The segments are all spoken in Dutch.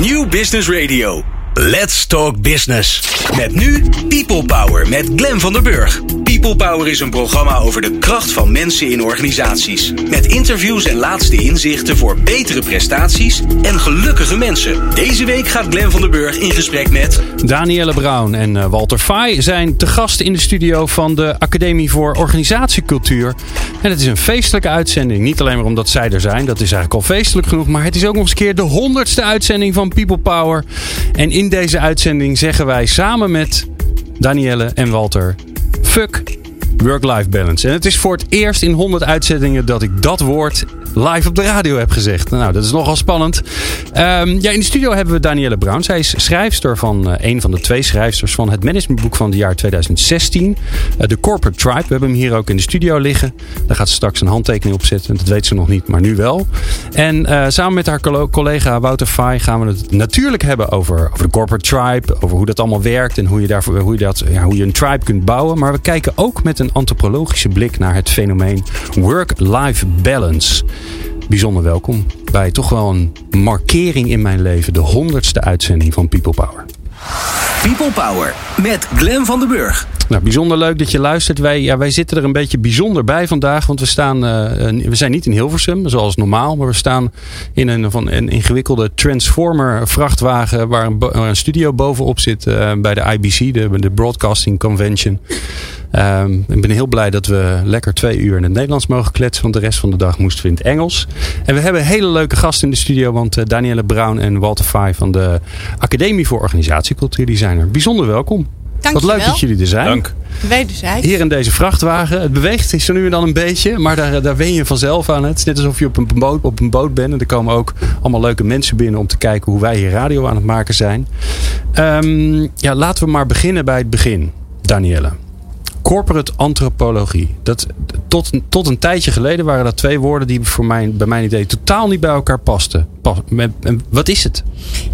New Business Radio. Let's Talk Business. Met nu People Power met Glen van der Burg. People Power is een programma over de kracht van mensen in organisaties. Met interviews en laatste inzichten voor betere prestaties en gelukkige mensen. Deze week gaat Glen van der Burg in gesprek met... Danielle Brown en eh, Walter Fay zijn te gast in de studio van de Academie voor Organisatiecultuur. En het is een feestelijke uitzending. Niet alleen maar omdat zij er zijn, dat is eigenlijk al feestelijk genoeg. Maar het is ook nog eens een keer de honderdste uitzending van People Power. En in deze uitzending zeggen wij samen met Danielle en Walter: fuck work-life balance. En het is voor het eerst in 100 uitzendingen dat ik dat woord live op de radio heb gezegd. Nou, dat is nogal spannend. Ehm, ja, in de studio hebben we Danielle Brown. Zij is schrijfster van uh, een van de twee schrijfsters van het managementboek van het jaar 2016. Uh, de Corporate Tribe. We hebben hem hier ook in de studio liggen. Daar gaat ze straks een handtekening op zetten. Dat weet ze nog niet, maar nu wel. En uh, samen met haar collega Wouter Fay gaan we het natuurlijk hebben over, over de Corporate Tribe. Over hoe dat allemaal werkt en hoe je, daarvoor, hoe, je dat, ja, hoe je een tribe kunt bouwen. Maar we kijken ook met een antropologische blik naar het fenomeen work-life balance bijzonder welkom bij toch wel een markering in mijn leven. De honderdste uitzending van People Power. People Power met Glen van den Burg. Nou, bijzonder leuk dat je luistert. Wij, ja, wij zitten er een beetje bijzonder bij vandaag. Want we, staan, uh, we zijn niet in Hilversum, zoals normaal. Maar we staan in een, van een ingewikkelde Transformer vrachtwagen. Waar een, waar een studio bovenop zit uh, bij de IBC, de, de Broadcasting Convention. Um, ik ben heel blij dat we lekker twee uur in het Nederlands mogen kletsen. Want de rest van de dag moesten we in het Engels. En we hebben hele leuke gasten in de studio. Want uh, Danielle Brown en Walter Fay van de Academie voor Organisatiecultuur die zijn er. Bijzonder welkom. Dank Wat leuk dat jullie er zijn. Dank. Wederzijds. Hier in deze vrachtwagen. Het beweegt zo nu en dan een beetje. Maar daar, daar wen je vanzelf aan. Het is net alsof je op een, boot, op een boot bent. En er komen ook allemaal leuke mensen binnen om te kijken hoe wij hier radio aan het maken zijn. Um, ja, laten we maar beginnen bij het begin. Danielle. Corporate antropologie. Dat, tot, tot een tijdje geleden waren dat twee woorden die voor mijn, bij mijn idee totaal niet bij elkaar pasten. Pas, wat is het?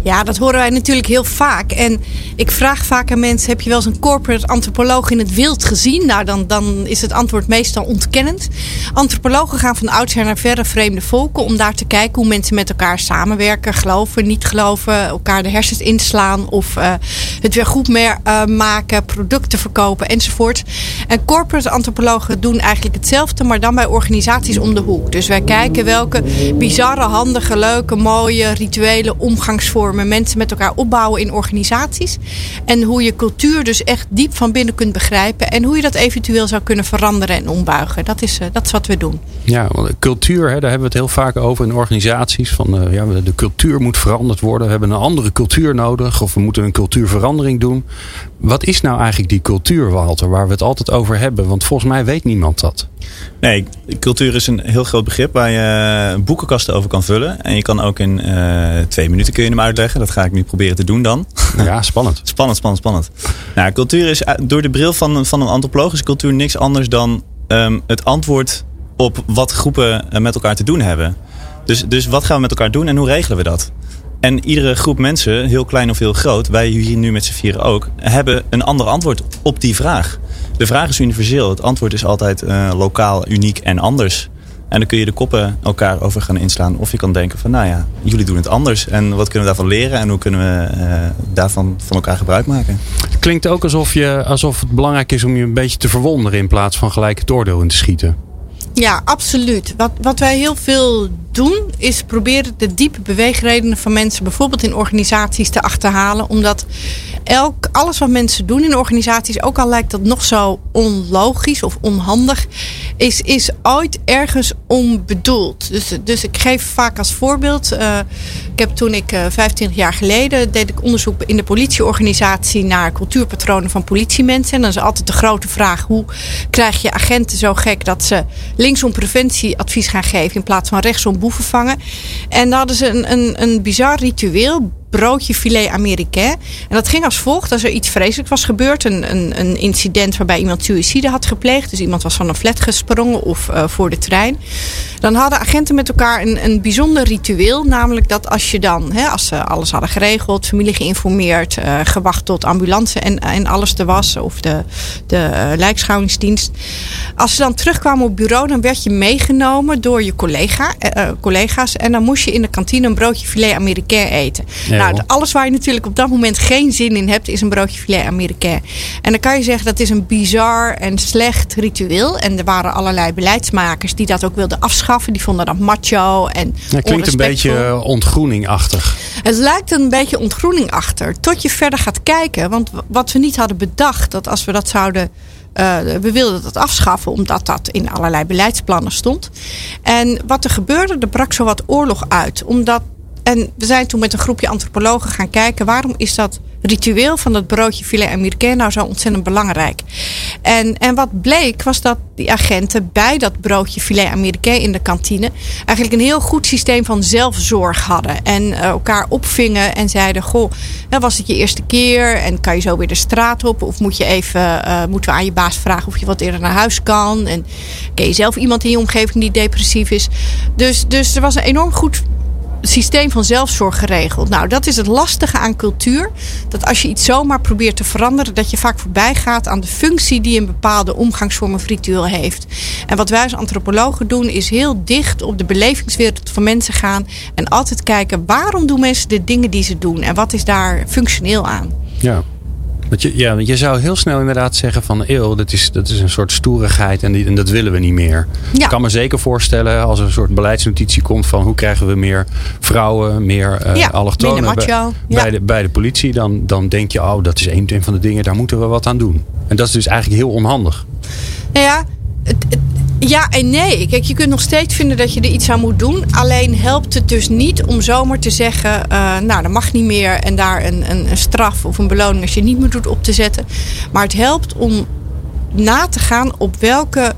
Ja, dat horen wij natuurlijk heel vaak. En ik vraag vaak aan mensen: heb je wel eens een corporate antropoloog in het wild gezien? Nou, dan, dan is het antwoord meestal ontkennend. Antropologen gaan van oudsher naar verre vreemde volken om daar te kijken hoe mensen met elkaar samenwerken, geloven, niet geloven, elkaar de hersens inslaan of uh, het weer goed meer uh, maken, producten verkopen enzovoort. En corporate antropologen doen eigenlijk hetzelfde, maar dan bij organisaties om de hoek. Dus wij kijken welke bizarre, handige, leuke, mooie rituele omgangsvormen mensen met elkaar opbouwen in organisaties. En hoe je cultuur dus echt diep van binnen kunt begrijpen. En hoe je dat eventueel zou kunnen veranderen en ombuigen. Dat is, uh, dat is wat we doen. Ja, cultuur, hè, daar hebben we het heel vaak over in organisaties. Van, uh, ja, de cultuur moet veranderd worden. We hebben een andere cultuur nodig. Of we moeten een cultuurverandering doen. Wat is nou eigenlijk die cultuur, Walter, waar we het altijd over hebben? Want volgens mij weet niemand dat. Nee, cultuur is een heel groot begrip waar je boekenkasten over kan vullen. En je kan ook in uh, twee minuten kun je hem uitleggen. Dat ga ik nu proberen te doen dan. Ja, spannend. spannend, spannend, spannend. Nou, cultuur is door de bril van, van een antropoloog is cultuur niks anders dan um, het antwoord op wat groepen met elkaar te doen hebben. Dus, dus wat gaan we met elkaar doen en hoe regelen we dat? En iedere groep mensen, heel klein of heel groot, wij hier nu met z'n vieren ook, hebben een ander antwoord op die vraag. De vraag is universeel. Het antwoord is altijd uh, lokaal, uniek en anders. En dan kun je de koppen elkaar over gaan inslaan. Of je kan denken van, nou ja, jullie doen het anders. En wat kunnen we daarvan leren? En hoe kunnen we uh, daarvan van elkaar gebruik maken? Het klinkt ook alsof, je, alsof het belangrijk is om je een beetje te verwonderen... in plaats van gelijk het oordeel in te schieten. Ja, absoluut. Wat, wat wij heel veel doen, is proberen de diepe beweegredenen van mensen, bijvoorbeeld in organisaties, te achterhalen. Omdat elk, alles wat mensen doen in organisaties, ook al lijkt dat nog zo onlogisch of onhandig, is, is ooit ergens onbedoeld. Dus, dus ik geef vaak als voorbeeld. Uh, ik heb toen ik uh, 25 jaar geleden deed ik onderzoek in de politieorganisatie naar cultuurpatronen van politiemensen. En dan is altijd de grote vraag: hoe krijg je agenten zo gek dat ze linksom preventieadvies gaan geven in plaats van rechtsom boeven vangen? En daar hadden ze een, een, een bizar ritueel broodje filet américain. En dat ging als volgt. Als er iets vreselijks was gebeurd. Een, een, een incident waarbij iemand suïcide had gepleegd. Dus iemand was van een flat gesprongen of uh, voor de trein. Dan hadden agenten met elkaar een, een bijzonder ritueel. Namelijk dat als je dan, hè, als ze alles hadden geregeld. Familie geïnformeerd. Uh, gewacht tot ambulance en, en alles er was. Of de, de uh, lijkschouwingsdienst. Als ze dan terugkwamen op bureau. Dan werd je meegenomen door je collega, collega's. En dan moest je in de kantine een broodje filet américain eten. Ja. Nou, alles waar je natuurlijk op dat moment geen zin in hebt, is een broodje filet américain. En dan kan je zeggen dat is een bizar en slecht ritueel. En er waren allerlei beleidsmakers die dat ook wilden afschaffen. Die vonden dat macho en. Het klinkt een beetje ontgroeningachtig. Het lijkt een beetje ontgroening achter. Tot je verder gaat kijken. Want wat we niet hadden bedacht, dat als we dat zouden uh, we wilden dat afschaffen omdat dat in allerlei beleidsplannen stond. En wat er gebeurde, er brak zo wat oorlog uit. Omdat, en we zijn toen met een groepje antropologen gaan kijken waarom is dat ritueel van dat broodje filet américain nou zo ontzettend belangrijk. En, en wat bleek was dat die agenten bij dat broodje filet américain in de kantine eigenlijk een heel goed systeem van zelfzorg hadden. En uh, elkaar opvingen en zeiden: Goh, was het je eerste keer? En kan je zo weer de straat op? Of moet je even, uh, moeten we aan je baas vragen of je wat eerder naar huis kan? En ken je zelf iemand in je omgeving die depressief is? Dus, dus er was een enorm goed systeem van zelfzorg geregeld. Nou, dat is het lastige aan cultuur. Dat als je iets zomaar probeert te veranderen, dat je vaak voorbij gaat aan de functie die een bepaalde omgangsvorm of ritueel heeft. En wat wij als antropologen doen, is heel dicht op de belevingswereld van mensen gaan. En altijd kijken waarom doen mensen de dingen die ze doen en wat is daar functioneel aan. Ja. Want je, ja, je zou heel snel inderdaad zeggen van eeuw, dat is, dat is een soort stoerigheid en, die, en dat willen we niet meer. Ja. Ik kan me zeker voorstellen als er een soort beleidsnotitie komt van hoe krijgen we meer vrouwen, meer uh, ja, allochtonen bij, ja. bij, de, bij de politie, dan, dan denk je, oh dat is een van de dingen, daar moeten we wat aan doen. En dat is dus eigenlijk heel onhandig. Nou ja, het, het, ja en nee. Kijk, je kunt nog steeds vinden dat je er iets aan moet doen. Alleen helpt het dus niet om zomaar te zeggen: uh, Nou, dat mag niet meer. En daar een, een, een straf of een beloning als je niet meer doet op te zetten. Maar het helpt om na te gaan op welke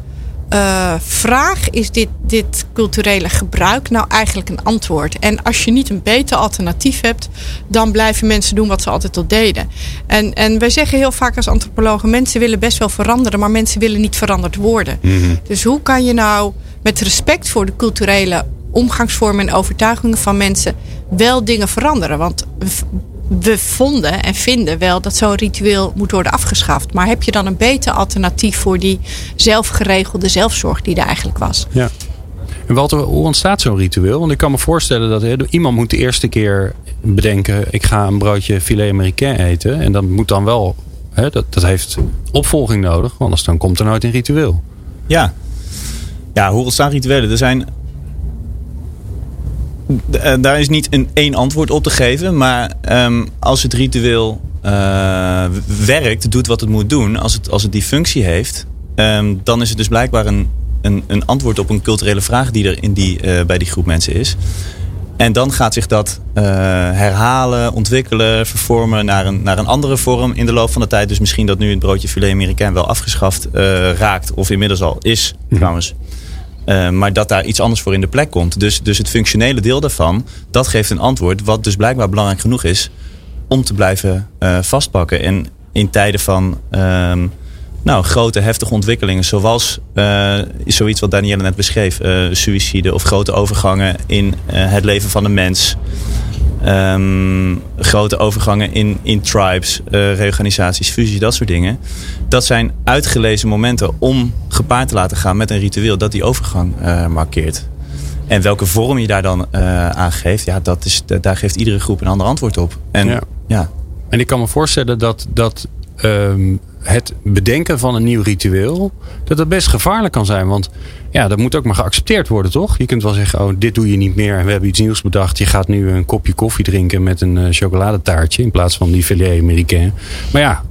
uh, vraag is dit, dit culturele gebruik nou eigenlijk een antwoord? En als je niet een beter alternatief hebt, dan blijven mensen doen wat ze altijd al deden. En, en wij zeggen heel vaak als antropologen: mensen willen best wel veranderen, maar mensen willen niet veranderd worden. Mhm. Dus hoe kan je nou met respect voor de culturele omgangsvormen en overtuigingen van mensen wel dingen veranderen? Want we vonden en vinden wel dat zo'n ritueel moet worden afgeschaft. Maar heb je dan een beter alternatief voor die zelfgeregelde zelfzorg die er eigenlijk was? Ja. En Walter, hoe ontstaat zo'n ritueel? Want ik kan me voorstellen dat he, iemand moet de eerste keer bedenken: ik ga een broodje filet américain eten. En dat moet dan wel, he, dat, dat heeft opvolging nodig, want anders dan komt er nooit een ritueel. Ja. Ja, hoe ontstaan rituelen? Er zijn daar is niet een één antwoord op te geven. Maar um, als het ritueel uh, werkt, doet wat het moet doen, als het, als het die functie heeft, um, dan is het dus blijkbaar een, een, een, antwoord op een culturele vraag die er in die, uh, bij die groep mensen is. En dan gaat zich dat uh, herhalen, ontwikkelen, vervormen naar een, naar een andere vorm in de loop van de tijd. Dus misschien dat nu het broodje filet américain wel afgeschaft raakt, of inmiddels al is, mm trouwens. Uh, maar dat daar iets anders voor in de plek komt. Dus, dus het functionele deel daarvan, dat geeft een antwoord. Wat dus blijkbaar belangrijk genoeg is om te blijven uh, vastpakken. En in tijden van uh, nou, grote, heftige ontwikkelingen, zoals uh, zoiets wat Danielle net beschreef, suïcide of grote overgangen in het leven van de mens. Um, grote overgangen in, in tribes, uh, reorganisaties, fusies, dat soort dingen. Dat zijn uitgelezen momenten om gepaard te laten gaan met een ritueel dat die overgang uh, markeert. En welke vorm je daar dan uh, aan geeft, ja, dat is, daar geeft iedere groep een ander antwoord op. En, ja. ja. En ik kan me voorstellen dat, dat um, het bedenken van een nieuw ritueel, dat dat best gevaarlijk kan zijn. Want ja, dat moet ook maar geaccepteerd worden, toch? Je kunt wel zeggen, oh, dit doe je niet meer we hebben iets nieuws bedacht. Je gaat nu een kopje koffie drinken met een uh, chocoladetaartje in plaats van die filet américain. Maar ja,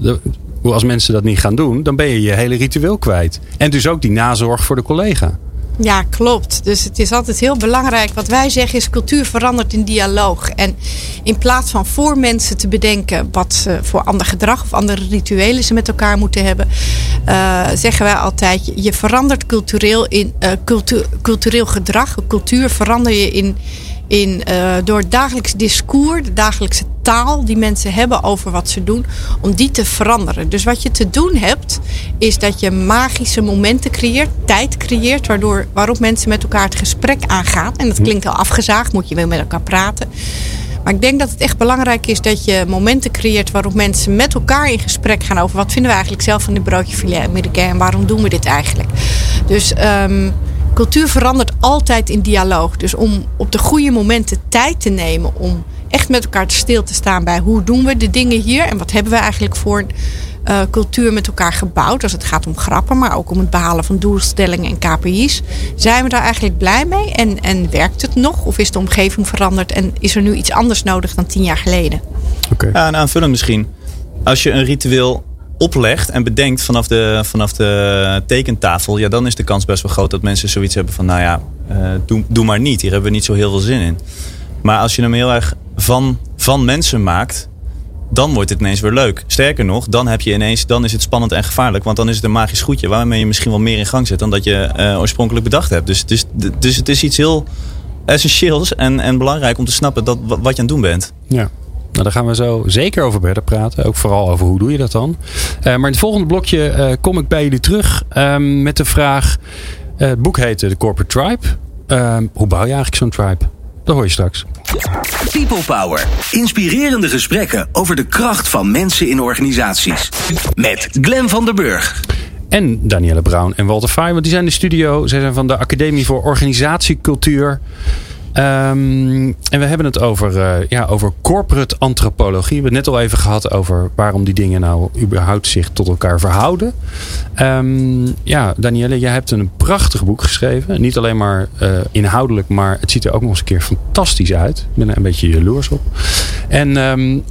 als mensen dat niet gaan doen, dan ben je je hele ritueel kwijt. En dus ook die nazorg voor de collega. Ja, klopt. Dus het is altijd heel belangrijk. Wat wij zeggen is cultuur verandert in dialoog. En in plaats van voor mensen te bedenken wat ze voor ander gedrag of andere rituelen ze met elkaar moeten hebben, uh, zeggen wij altijd: je verandert cultureel in cultu cultureel gedrag. Cultuur verander je in in, uh, door het dagelijks discours, de dagelijkse taal die mensen hebben over wat ze doen, om die te veranderen. Dus wat je te doen hebt, is dat je magische momenten creëert, tijd creëert, waardoor, waarop mensen met elkaar het gesprek aangaan. En dat klinkt al afgezaagd, moet je wel met elkaar praten. Maar ik denk dat het echt belangrijk is dat je momenten creëert waarop mensen met elkaar in gesprek gaan over wat vinden we eigenlijk zelf van dit broodje filet américain en waarom doen we dit eigenlijk. Dus um, cultuur verandert altijd in dialoog. Dus om op de goede momenten tijd te nemen om echt met elkaar stil te staan bij hoe doen we de dingen hier en wat hebben we eigenlijk voor uh, cultuur met elkaar gebouwd. Als het gaat om grappen, maar ook om het behalen van doelstellingen en KPI's. Zijn we daar eigenlijk blij mee? En, en werkt het nog? Of is de omgeving veranderd en is er nu iets anders nodig dan tien jaar geleden? Okay. Ja, en aanvullend misschien. Als je een ritueel oplegt en bedenkt vanaf de, vanaf de tekentafel, ja, dan is de kans best wel groot dat mensen zoiets hebben van, nou ja, uh, doe, doe maar niet. Hier hebben we niet zo heel veel zin in. Maar als je hem heel erg van, van mensen maakt, dan wordt het ineens weer leuk. Sterker nog, dan heb je ineens, dan is het spannend en gevaarlijk. Want dan is het een magisch goedje waarmee je misschien wel meer in gang zet dan dat je uh, oorspronkelijk bedacht hebt. Dus, dus, dus het is iets heel essentieels en, en belangrijk om te snappen dat, wat je aan het doen bent. Ja. Nou, daar gaan we zo zeker over verder praten. Ook vooral over hoe doe je dat dan. Uh, maar in het volgende blokje uh, kom ik bij jullie terug uh, met de vraag. het boek heet The Corporate Tribe. Ehm, hoe bouw je eigenlijk zo'n tribe? Dat hoor je straks. People Power. Inspirerende gesprekken over de kracht van mensen in organisaties. Met Glen van der Burg. En Danielle Brown en Walter Fay, want die zijn in de studio. Zij zijn van de Academie voor Organisatiecultuur. Um, en we hebben het over, uh, ja, over corporate antropologie. We hebben het net al even gehad over waarom die dingen nou überhaupt zich tot elkaar verhouden. Um, ja, Danielle, jij hebt een prachtig boek geschreven. Niet alleen maar uh, inhoudelijk, maar het ziet er ook nog eens een keer fantastisch uit. Ik ben er een beetje jaloers op. En um,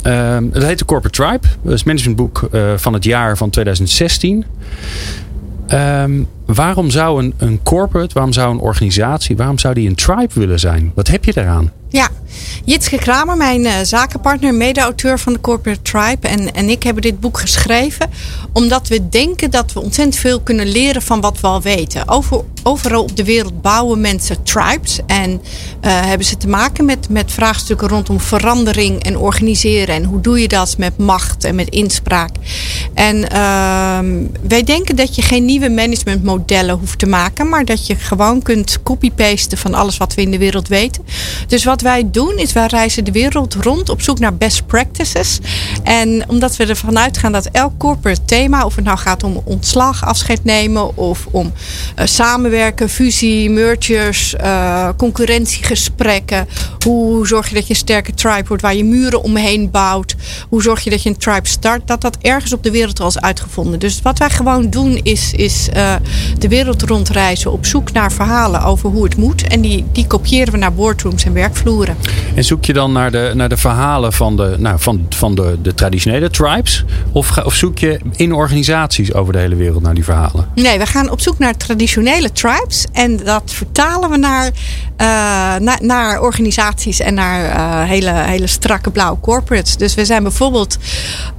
het heet de Corporate Tribe. Dat is managementboek uh, van het jaar van 2016. Um, waarom zou een, een corporate, waarom zou een organisatie, waarom zou die een tribe willen zijn? Wat heb je daaraan? Ja, Jitske Kramer, mijn uh, zakenpartner, mede-auteur van de Corporate Tribe en, en ik hebben dit boek geschreven omdat we denken dat we ontzettend veel kunnen leren van wat we al weten. Over, overal op de wereld bouwen mensen tribes en uh, hebben ze te maken met, met vraagstukken rondom verandering en organiseren. En hoe doe je dat met macht en met inspraak? En uh, wij denken dat je geen nieuwe managementmodellen hoeft te maken, maar dat je gewoon kunt copy-pasten van alles wat we in de wereld weten. Dus wat wij doen is wij reizen de wereld rond op zoek naar best practices. En omdat we ervan uitgaan dat elk corporate thema, of het nou gaat om ontslag, afscheid nemen of om uh, samenwerken, fusie, mergers, uh, concurrentiegesprekken. Hoe zorg je dat je een sterke tribe wordt waar je muren omheen bouwt? Hoe zorg je dat je een tribe start? Dat dat ergens op de wereld al is uitgevonden. Dus wat wij gewoon doen is, is uh, de wereld rondreizen op zoek naar verhalen over hoe het moet. En die, die kopiëren we naar boardrooms en En zoek je dan naar de, naar de verhalen van de, nou, van, van de, de traditionele tribes? Of, of zoek je in organisaties over de hele wereld naar die verhalen? Nee, we gaan op zoek naar traditionele tribes. En dat vertalen we naar, uh, naar, naar, organisaties en naar uh, hele, hele strakke blauwe corporates. Dus we zijn bijvoorbeeld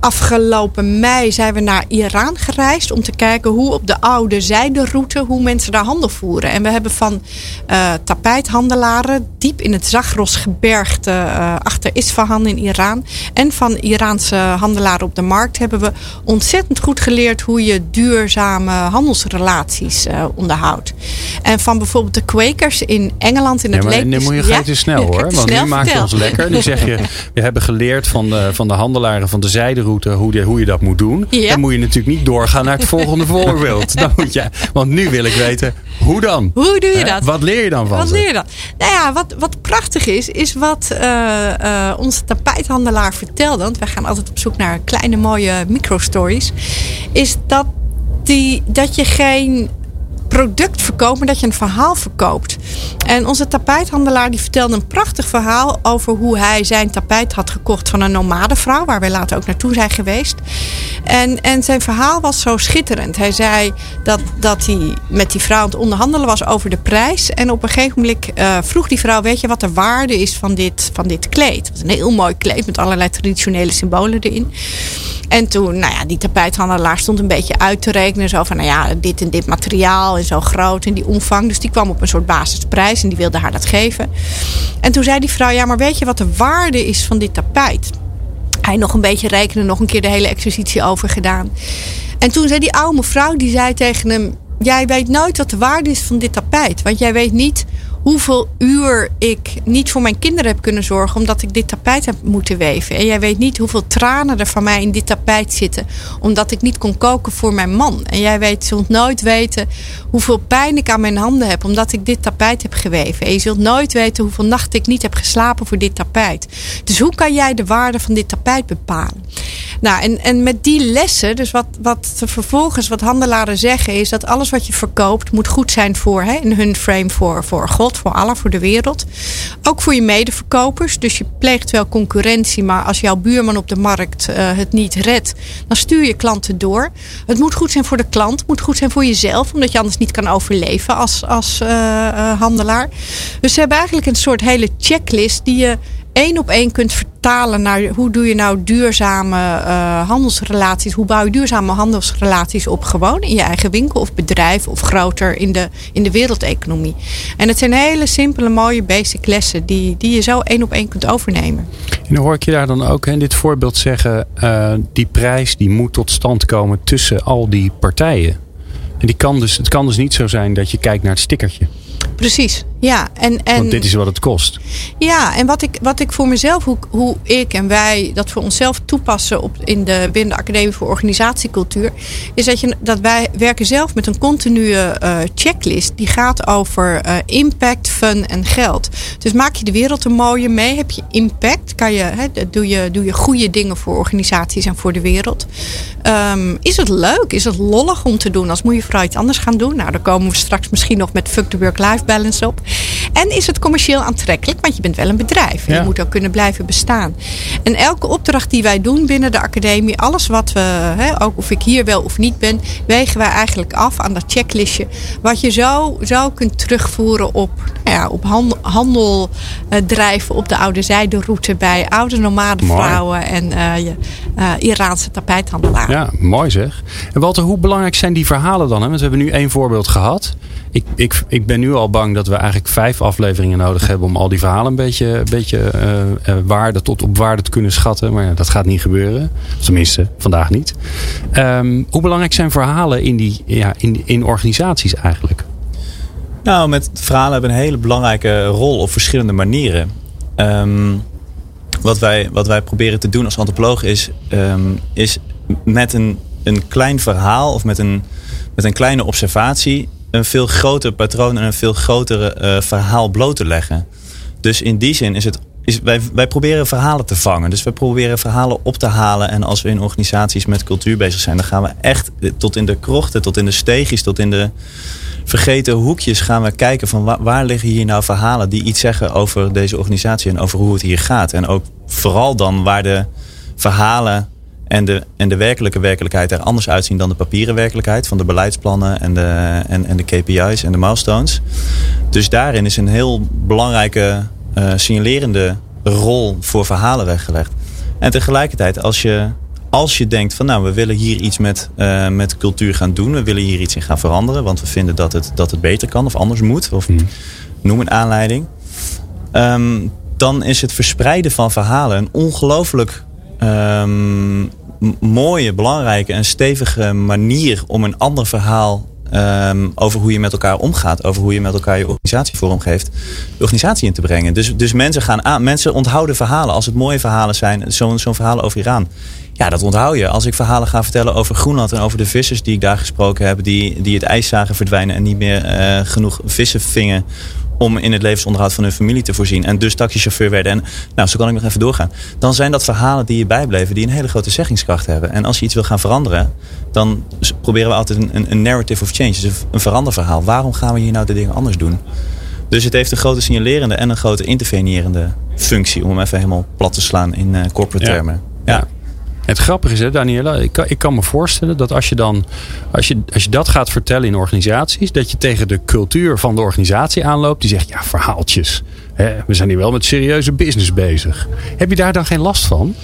afgelopen mei zijn we naar Iran gereisd om te kijken hoe op de oude zijderoute hoe mensen daar handel voeren. En we hebben van uh, tapijthandelaren diep in het Zagrosgebergte uh, achter Isfahan in Iran en van Iraanse handelaren op de markt hebben we ontzettend goed geleerd hoe je duurzame handelsrelaties uh, onderhoudt. En van bijvoorbeeld de Quakers in Engeland in het ja, Nu moet je ja? te snel hoor, want nu maak je ons lekker. Nu zeg je, we hebben geleerd van de, van de handelaren van de zijderoute hoe, de, hoe je dat moet doen. Ja. Dan moet je natuurlijk niet doorgaan naar het volgende voorbeeld. Dan moet je, want nu wil ik weten, hoe dan? Hoe doe je dat? Wat leer je dan van Wat ze? leer je dan? Nou ja, wat, wat prachtig is, is wat uh, uh, onze tapijthandelaar vertelde. Want wij gaan altijd op zoek naar kleine mooie microstories. Is dat, die, dat je geen product verkoopt, maar dat je een verhaal verkoopt. En onze tapijthandelaar die vertelde een prachtig verhaal over hoe hij zijn tapijt had gekocht van een nomadevrouw, waar wij later ook naartoe zijn geweest. En, en zijn verhaal was zo schitterend. Hij zei dat, dat hij met die vrouw aan het onderhandelen was over de prijs. En op een gegeven moment uh, vroeg die vrouw: Weet je wat de waarde is van dit, van dit kleed? Een heel mooi kleed met allerlei traditionele symbolen erin. En toen, nou ja, die tapijthandelaar stond een beetje uit te rekenen. Zo van, nou ja, dit en dit materiaal en zo groot en die omvang. Dus die kwam op een soort basisprijs en die wilde haar dat geven. En toen zei die vrouw, ja, maar weet je wat de waarde is van dit tapijt? Hij nog een beetje rekenen, nog een keer de hele exercitie over gedaan. En toen zei die oude mevrouw, die zei tegen hem... Jij weet nooit wat de waarde is van dit tapijt. Want jij weet niet hoeveel uur ik niet voor mijn kinderen heb kunnen zorgen omdat ik dit tapijt heb moeten weven. En jij weet niet hoeveel tranen er van mij in dit tapijt zitten omdat ik niet kon koken voor mijn man. En jij weet, zult nooit weten hoeveel pijn ik aan mijn handen heb omdat ik dit tapijt heb geweven. En je zult nooit weten hoeveel nachten ik niet heb geslapen voor dit tapijt. Dus hoe kan jij de waarde van dit tapijt bepalen? Nou, en, en met die lessen, dus wat, wat vervolgens wat handelaren zeggen, is dat alles wat je verkoopt moet goed zijn voor, hè, in hun frame voor, voor God, voor Allah, voor de wereld. Ook voor je medeverkopers. Dus je pleegt wel concurrentie, maar als jouw buurman op de markt uh, het niet redt, dan stuur je klanten door. Het moet goed zijn voor de klant, het moet goed zijn voor jezelf, omdat je anders niet kan overleven als, als uh, uh, handelaar. Dus ze hebben eigenlijk een soort hele checklist die je één op één kunt vertalen naar hoe doe je nou duurzame uh, handelsrelaties, hoe bouw je duurzame handelsrelaties op gewoon in je eigen winkel of bedrijf of groter in de, in de wereldeconomie. En het zijn hele simpele, mooie basic lessen die, die je zo één op één kunt overnemen. En dan hoor ik je daar dan ook in dit voorbeeld zeggen, uh, die prijs die moet tot stand komen tussen al die partijen. En die kan dus, het kan dus niet zo zijn dat je kijkt naar het stickertje. Precies, ja. En, en, Want dit is wat het kost. Ja, en wat ik, wat ik voor mezelf, hoe, hoe ik en wij dat voor onszelf toepassen op, in de, binnen de Academie voor Organisatiecultuur, is dat, je, dat wij werken zelf met een continue uh, checklist die gaat over uh, impact, fun en geld. Dus maak je de wereld een mooie mee, heb je impact, kan je, hè, doe, je, doe je goede dingen voor organisaties en voor de wereld. Um, is het leuk? Is het lollig om te doen? Als moet je vooral iets anders gaan doen? Nou, daar komen we straks misschien nog met Fuck the Balance op. En is het commercieel aantrekkelijk? Want je bent wel een bedrijf. En ja. je moet ook kunnen blijven bestaan. En elke opdracht die wij doen binnen de academie, alles wat we, hè, ook of ik hier wel of niet ben, wegen wij eigenlijk af aan dat checklistje. Wat je zo, zo kunt terugvoeren op, nou ja, op handel, handel uh, drijven op de oude zijderoute bij oude nomade vrouwen en uh, je, uh, Iraanse tapijthandelaar. Ja, mooi zeg. En Walter, hoe belangrijk zijn die verhalen dan? Hè? Want we hebben nu één voorbeeld gehad. Ik, ik, ik ben nu al dat we eigenlijk vijf afleveringen nodig hebben om al die verhalen een beetje, een beetje uh, waarde tot op waarde te kunnen schatten. Maar ja, dat gaat niet gebeuren. Tenminste, vandaag niet. Um, hoe belangrijk zijn verhalen in, die, ja, in, in organisaties eigenlijk? Nou, met verhalen hebben een hele belangrijke rol op verschillende manieren. Um, wat, wij, wat wij proberen te doen als antropoloog is, um, is met een, een klein verhaal of met een, met een kleine observatie een veel groter patroon en een veel groter uh, verhaal bloot te leggen. Dus in die zin is het. Is, wij, wij proberen verhalen te vangen. Dus wij proberen verhalen op te halen. En als we in organisaties met cultuur bezig zijn, dan gaan we echt tot in de krochten, tot in de steegjes, tot in de vergeten hoekjes gaan we kijken van waar, waar liggen hier nou verhalen die iets zeggen over deze organisatie en over hoe het hier gaat. En ook vooral dan waar de verhalen en de, en de werkelijke werkelijkheid er anders uitzien dan de papieren werkelijkheid van de beleidsplannen en de, en, en de KPI's en de milestones. Dus daarin is een heel belangrijke uh, signalerende rol voor verhalen weggelegd. En tegelijkertijd, als je, als je denkt van nou, we willen hier iets met, uh, met cultuur gaan doen, we willen hier iets in gaan veranderen, want we vinden dat het, dat het beter kan of anders moet, of hmm. noem een aanleiding. Um, dan is het verspreiden van verhalen een ongelooflijk um, mooie, belangrijke en stevige manier om een ander verhaal um, over hoe je met elkaar omgaat, over hoe je met elkaar je organisatie vormgeeft, de organisatie in te brengen. Dus, dus mensen gaan aan, mensen onthouden verhalen. Als het mooie verhalen zijn, zo'n zo'n verhaal over Iran. Ja, dat onthoud je. Als ik verhalen ga vertellen over Groenland en over de vissers die ik daar gesproken heb, die, die het ijs zagen verdwijnen en niet meer uh, genoeg vissen vingen om in het levensonderhoud van hun familie te voorzien. En dus taxichauffeur werden. En nou, zo kan ik nog even doorgaan. Dan zijn dat verhalen die je bijbleven, die een hele grote zeggingskracht hebben. En als je iets wil gaan veranderen, dan proberen we altijd een, een narrative of change. Dus een veranderverhaal. Waarom gaan we hier nou de dingen anders doen? Dus het heeft een grote signalerende en een grote intervenerende functie. Om hem even helemaal plat te slaan in uh, corporate ja. termen. Ja. Het grappige is, hè, Daniela, ik kan, ik kan me voorstellen dat als je dan, als je, als je dat gaat vertellen in organisaties, dat je tegen de cultuur van de organisatie aanloopt, die zegt, ja, verhaaltjes. Hè, we zijn hier wel met serieuze business bezig. Heb je daar dan geen last van?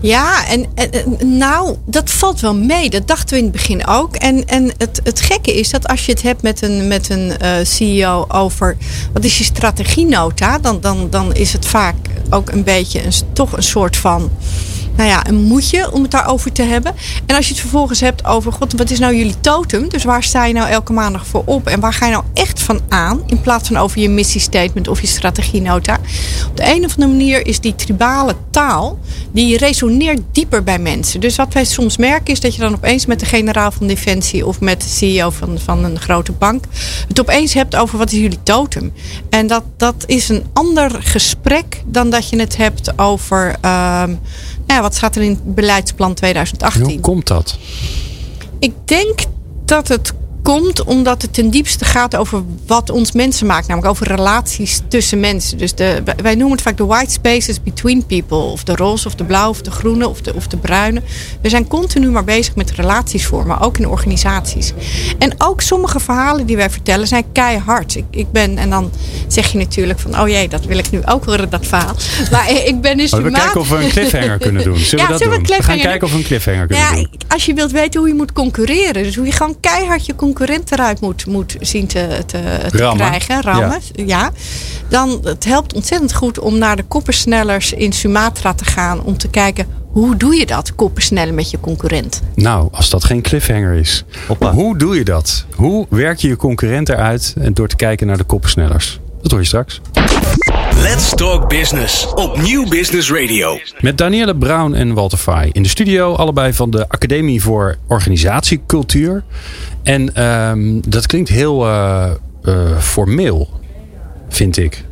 Ja, en, en nou, dat valt wel mee. Dat dachten we in het begin ook. En, en het, het gekke is dat als je het hebt met een, met een uh, CEO over wat is je strategienota, dan, dan, dan is het vaak ook een beetje een, toch een soort van nou ja, een moedje om het daarover te hebben. En als je het vervolgens hebt over, god, wat is nou jullie totem? Dus waar sta je nou elke maandag voor op? En waar ga je nou echt van aan? In plaats van over je missiestatement of je strategienota. Op de een of andere manier is die tribale taal, die resoneert dieper bij mensen. Dus wat wij soms merken is dat je dan opeens met de generaal van Defensie of met de CEO van, van een grote bank het opeens hebt over wat is jullie totem. En dat, dat is een ander gesprek dan dat je het hebt over ehm, nou ja, wat staat er in het beleidsplan 2018. Hoe komt dat? Ik denk dat het komt omdat het ten diepste gaat over wat ons mensen maakt. Namelijk over relaties tussen mensen. Dus de, wij noemen het vaak de white spaces between people. Of de roze of de blauwe of de groene of de, of de bruine. We zijn continu maar bezig met relaties vormen. Ook in organisaties. En ook sommige verhalen die wij vertellen zijn keihard. Ik, ik ben, en dan zeg je natuurlijk van... Oh jee, dat wil ik nu ook horen, dat verhaal. Maar ik ben dus... Oh, we kijken of we een cliffhanger kunnen doen. Zullen ja, we dat doen? We, we gaan kijken of we een cliffhanger kunnen ja, doen. Als je wilt weten hoe je moet concurreren. Dus hoe je gewoon keihard je concurrent eruit moet, moet zien te, te, te Rammen. krijgen. Rammen. Ja. Dan het helpt ontzettend goed om naar de koppersnellers in Sumatra te gaan. Om te kijken hoe doe je dat, koppersnellen met je concurrent. Nou, als dat geen cliffhanger is. Hoppa. Hoe doe je dat? Hoe werk je je concurrent eruit en door te kijken naar de koppensnellers? Dat hoor je straks. Let's Talk Business op Nieuw Business Radio. Met Danielle Brown en Walter Fay in de studio. Allebei van de Academie voor Organisatiecultuur. En ehm, dat klinkt heel eh, eh, formeel, vind ik.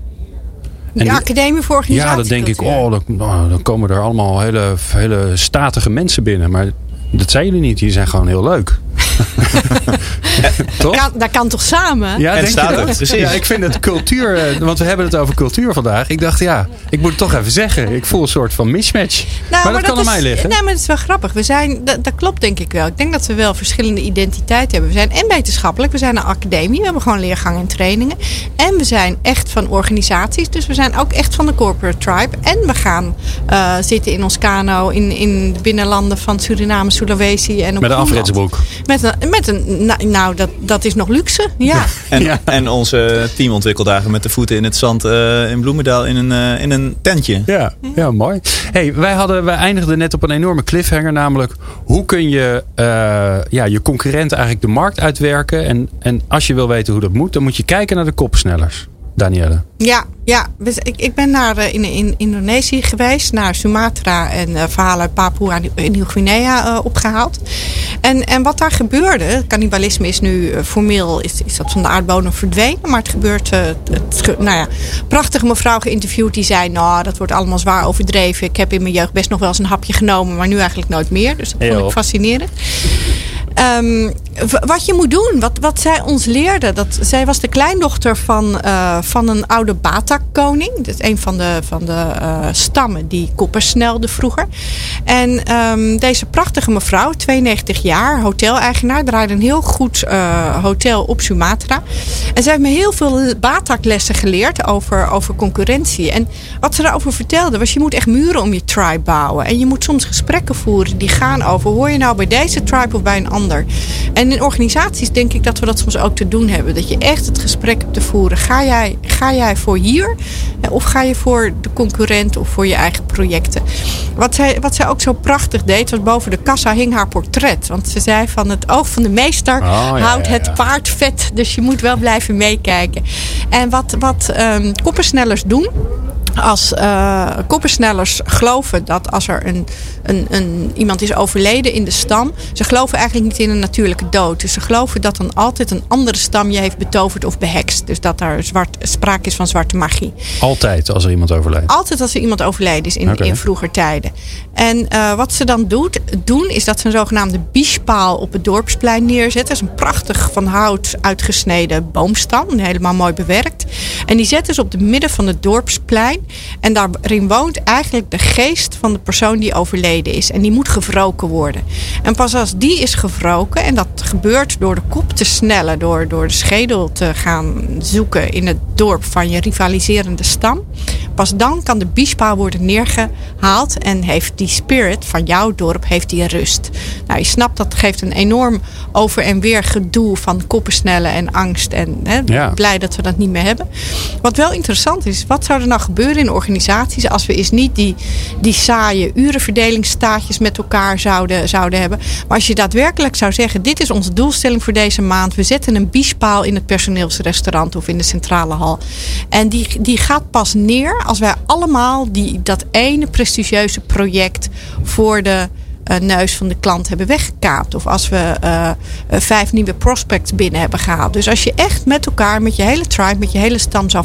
En de Academie voor ja, Organisatie. dan denk ik, oh, dan, oh, dan komen er allemaal hele, hele statige mensen binnen. Maar dat zijn jullie niet. Jullie zijn gewoon heel leuk. Toch? Kan, dat kan toch samen? Ja, En denk staat je het, dat? precies. Ja, ik vind het cultuur, eh, want we hebben het over cultuur vandaag. Ik dacht, ja, ik moet het toch even zeggen. Ik voel een soort van mismatch. Nou, maar dat kan aan is, mij liggen. Nee, maar dat is wel grappig. We zijn, dat, dat klopt denk ik wel. Ik denk dat we wel verschillende identiteiten hebben. We zijn en wetenschappelijk. We zijn een academie. We hebben gewoon leergangen en trainingen. En we zijn echt van organisaties. Dus we zijn ook echt van de corporate tribe. En we gaan eh, zitten in ons kano in, in de binnenlanden van Suriname, Sulawesi en op Met een afritsbroek. Met een, met een nou, nou, dat, dat is nog luxe. Ja. En, Ja. en onze teamontwikkeldagen met de voeten in het zand eh, in Bloemendaal in een, eh, in een tentje. Ja, ja mooi. Hey, wij, hadden, wij eindigden net op een enorme cliffhanger. Namelijk, hoe kun je eh, ja, je concurrent eigenlijk de markt uitwerken? En, en als je wil weten hoe dat moet, dan moet je kijken naar de kopsnellers. Danielle. Ja, ja. We- ik, ik ben naar eh, in, in Indonesië geweest, naar Sumatra en eh, verhalen uit Papua en Nieuw-Guinea eh, opgehaald. En, en wat daar gebeurde, cannibalisme is nu formeel is, is dat van de aardbodem verdwenen, maar het gebeurt, het, nou ja, prachtige mevrouw geïnterviewd die zei, nou dat wordt allemaal zwaar overdreven. Ik heb in mijn jeugd best nog wel eens een hapje genomen, maar nu eigenlijk nooit meer. Dus dat vond ik fascinerend. Ehm, wat je moet doen, wat, wat zij ons leerde. Dat, zij was de kleindochter van, eh, van een oude Batak-koning. Dat is een van de, van de eh, stammen die koppers snelde vroeger. En ehm, deze prachtige mevrouw, 92 jaar, hoteleigenaar, draaide een heel goed eh, hotel op Sumatra. En zij heeft me heel veel Batak-lessen geleerd over, over concurrentie. En wat ze daarover vertelde was, je moet echt muren om je tribe bouwen. En je moet soms gesprekken voeren die gaan over, hoor je nou bij deze tribe of bij een ander? En in organisaties denk ik dat we dat soms ook te doen hebben. Dat je echt het gesprek hebt te voeren. Ga jij, ga jij voor hier? Of ga je voor de concurrent of voor je eigen projecten? Wat zij, wat zij ook zo prachtig deed, was boven de kassa hing haar portret. Want ze zei van het oog van de meester Oh, ja, houdt het ja. paard vet. Dus je moet wel blijven meekijken. En wat, wat ehm, koppersnellers doen als eh koppersnellers geloven dat als er een, een, een, iemand is overleden in de stam, ze geloven eigenlijk niet in een natuurlijke dood. Dus ze geloven dat dan altijd een andere stam je heeft betoverd of behekst. Dus dat er zwart, sprake is van zwarte magie. Altijd als er iemand overlijdt. Altijd als er iemand overleden is in, in vroeger tijden. En eh, wat ze dan doet, doen, is dat ze een zogenaamde biespaal op het dorpsplein neerzetten. Dat is een prachtig van hout uitgesneden boomstam, helemaal mooi bewerkt. En die zetten ze op het midden van het dorpsplein. En daarin woont eigenlijk de geest van de persoon die overleden is. En die moet gewroken worden. En pas als die is gewroken, en dat gebeurt door de kop te snellen, door, door de schedel te gaan zoeken in het dorp van je rivaliserende stam. Pas dan kan de biespaal worden neergehaald en heeft die spirit van jouw dorp heeft die rust. Nou, je snapt dat geeft een enorm over en weer gedoe van koppensnellen en angst. En hè, Ja. blij dat we dat niet meer hebben. Wat wel interessant is, wat zou er nou gebeuren in organisaties als we eens niet die, die saaie urenverdelingsstaatjes met elkaar zouden, zouden hebben. Maar als je daadwerkelijk zou zeggen, dit is onze doelstelling voor deze maand. We zetten een biespaal in het personeelsrestaurant of in de centrale hal. En die, die gaat pas neer als wij allemaal die, dat ene prestigieuze project voor de neus van de klant hebben weggekaapt. Of als we eh, eh, vijf nieuwe prospects binnen hebben gehaald. Dus als je echt met elkaar, met je hele tribe, met je hele stam zou,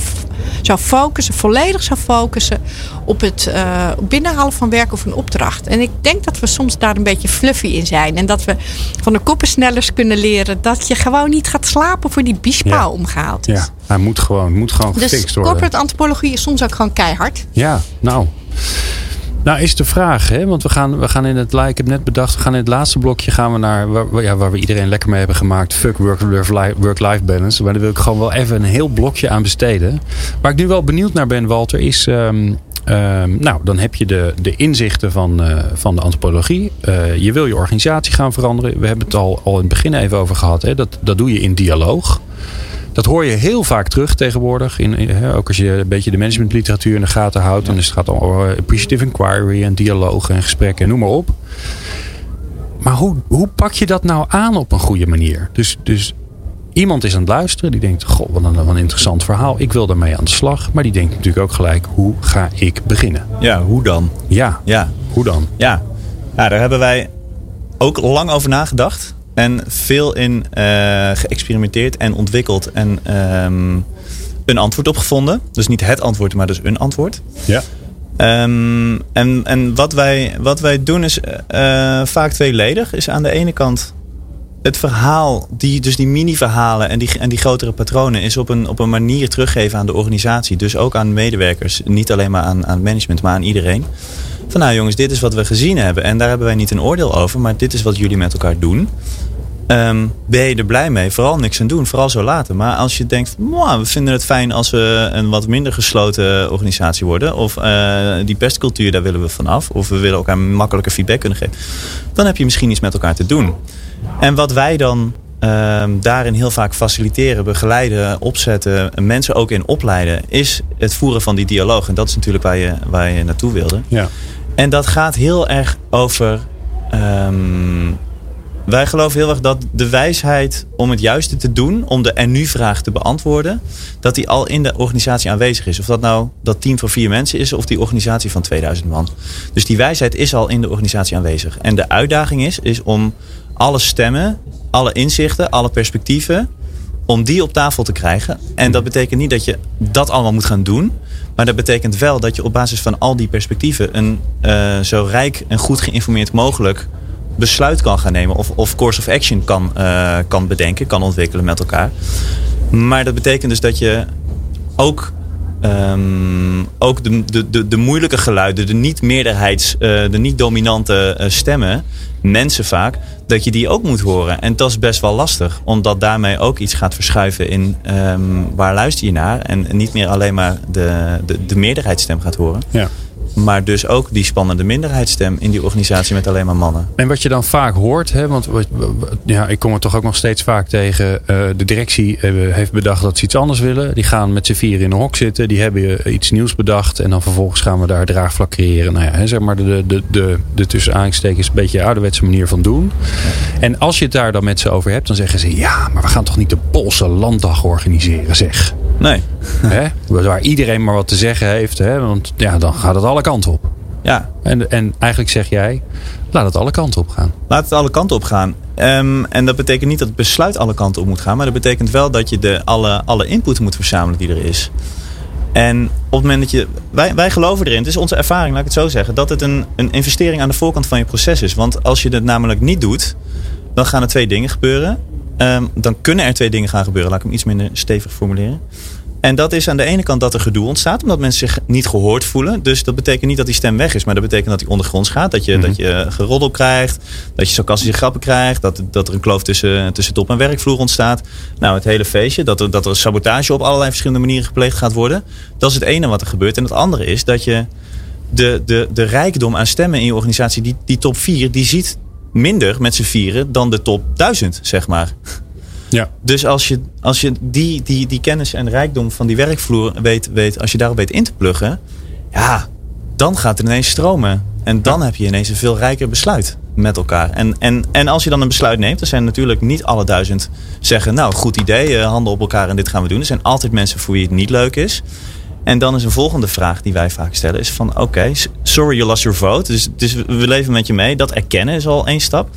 zou focussen, volledig zou focussen op het eh, binnenhalen van werk of een opdracht. En ik denk dat we soms daar een beetje fluffy in zijn. En dat we van de koppensnellers kunnen leren dat je gewoon niet gaat slapen voor die biespaal Ja. omgehaald is. Ja, hij moet gewoon, moet gewoon Dus gefixt worden. corporate antropologie is soms ook gewoon keihard. Ja, nou. Nou is de vraag, hè? want we gaan, we gaan in het, heb net bedacht, we gaan in het laatste blokje gaan we naar waar, waar- ja, waar we iedereen lekker mee hebben gemaakt. Fuck work-life work balance. Maar daar wil ik gewoon wel even een heel blokje aan besteden. Waar ik nu wel benieuwd naar ben, Walter, is. ehm, ehm, nou, dan heb je de, de inzichten van, eh, van de antropologie. Eh, je wil je organisatie gaan veranderen. We hebben het al, al in het begin even over gehad. Hè? Dat, dat doe je in dialoog. Dat hoor je heel vaak terug tegenwoordig. In, in- hè, ook als je een beetje de managementliteratuur in de gaten houdt. En dus het gaat om over appreciative inquiry en dialoog en gesprekken en noem maar op. Maar hoe, hoe pak je dat nou aan op een goede manier? Dus, dus iemand is aan het luisteren. Die denkt, goh, wat een, wat een interessant verhaal. Ik wil daarmee aan de slag. Maar die denkt natuurlijk ook gelijk, hoe ga ik beginnen? Ja, hoe dan? Ja, Ja, hoe dan? ja. ja daar hebben wij ook lang over nagedacht. En veel in eh, geëxperimenteerd en ontwikkeld. En ehm, een antwoord op gevonden. Dus niet het antwoord, maar dus een antwoord. Ja. Ehm, en en wat, wij, wat wij doen is eh, vaak tweeledig. Is aan de ene kant het verhaal, die, dus die mini-verhalen en die, en die grotere patronen, is op een, op een manier teruggeven aan de organisatie. Dus ook aan medewerkers. Niet alleen maar aan, aan management, maar aan iedereen. Van nou jongens, dit is wat we gezien hebben. En daar hebben wij niet een oordeel over, maar dit is wat jullie met elkaar doen. Ehm, ben je er blij mee? Vooral niks aan doen, vooral zo laten. Maar als je denkt, "Mwah, we vinden het fijn als we een wat minder gesloten organisatie worden. Of eh, die pestcultuur, daar willen we vanaf. Of we willen elkaar makkelijker feedback kunnen geven. Dan heb je misschien iets met elkaar te doen. En wat wij dan ehm, daarin heel vaak faciliteren, begeleiden, opzetten, mensen ook in opleiden, is het voeren van die dialoog. En dat is natuurlijk waar je, waar je naartoe wilde. Ja. En dat gaat heel erg over. ehm, wij geloven heel erg dat de wijsheid om het juiste te doen, om de en nu vraag te beantwoorden, dat die al in de organisatie aanwezig is. Of dat nou dat team van vier mensen is of die organisatie van 2000 man. Dus die wijsheid is al in de organisatie aanwezig. En de uitdaging is, is om alle stemmen, alle inzichten, alle perspectieven, om die op tafel te krijgen. En dat betekent niet dat je dat allemaal moet gaan doen. Maar dat betekent wel dat je op basis van al die perspectieven een eh, zo rijk en goed geïnformeerd mogelijk besluit kan gaan nemen. Of, of course of action kan, eh, kan bedenken, kan ontwikkelen met elkaar. Maar dat betekent dus dat je ook, ehm, ook de, de, de, de moeilijke geluiden, de niet-meerderheids, eh, de niet-dominante stemmen, mensen vaak, dat je die ook moet horen. En dat is best wel lastig, omdat daarmee ook iets gaat verschuiven in ehm, waar luister je naar. En niet meer alleen maar de, de, de meerderheidsstem gaat horen. ja. Maar dus ook die spannende minderheidsstem in die organisatie met alleen maar mannen. En wat je dan vaak hoort, hè, want ja, ik kom het toch ook nog steeds vaak tegen. eh, de directie eh, heeft bedacht dat ze iets anders willen. Die gaan met z'n vier in een hok zitten. Die hebben eh, iets nieuws bedacht. En dan vervolgens gaan we daar draagvlak creëren. Nou ja, hè, zeg maar de, de, de, de tussen aanstekens een beetje ouderwetse manier van doen. En als je het daar dan met ze over hebt, dan zeggen ze: ja, maar we gaan toch niet de Poolse landdag organiseren, zeg. Nee. hè? Waar iedereen maar wat te zeggen heeft. Hè? Want ja, dan gaat het alle kanten op. Ja, En, en eigenlijk zeg jij: laat het alle kanten op gaan. Laat het alle kanten op gaan. Ehm, en dat betekent niet dat het besluit alle kanten op moet gaan. Maar dat betekent wel dat je de, alle, alle input moet verzamelen die er is. En op het moment dat je. Wij, wij geloven erin, het is onze ervaring, laat ik het zo zeggen. Dat het een, een investering aan de voorkant van je proces is. Want als je het namelijk niet doet, dan gaan er twee dingen gebeuren. Ehm, dan kunnen er twee dingen gaan gebeuren. Laat ik hem iets minder stevig formuleren. En dat is aan de ene kant dat er gedoe ontstaat, omdat mensen zich niet gehoord voelen. Dus dat betekent niet dat die stem weg is, maar dat betekent dat die ondergronds gaat. Dat je, Mhm. dat je geroddel krijgt, dat je sarcastische grappen krijgt, dat, dat er een kloof tussen, tussen top en werkvloer ontstaat. Nou, het hele feestje, dat er, dat er sabotage op allerlei verschillende manieren gepleegd gaat worden. Dat is het ene wat er gebeurt. En het andere is dat je de, de, de rijkdom aan stemmen in je organisatie, die, die top 4, die ziet minder met z'n vieren dan de top 1000, zeg maar. Ja. Dus als je, als je die, die, die kennis en rijkdom van die werkvloer weet, weet, als je daarop weet in te pluggen, ja, dan gaat het ineens stromen. En dan heb je ineens een veel rijker besluit met elkaar. En, en, en als je dan een besluit neemt, dan zijn natuurlijk niet alle duizend zeggen, nou, goed idee, eh, handen op elkaar en dit gaan we doen. Er zijn altijd mensen voor wie het niet leuk is. En dan is een volgende vraag die wij vaak stellen, is van oké, sorry you lost your vote. Dus, dus we leven met je mee. Dat erkennen is al één stap.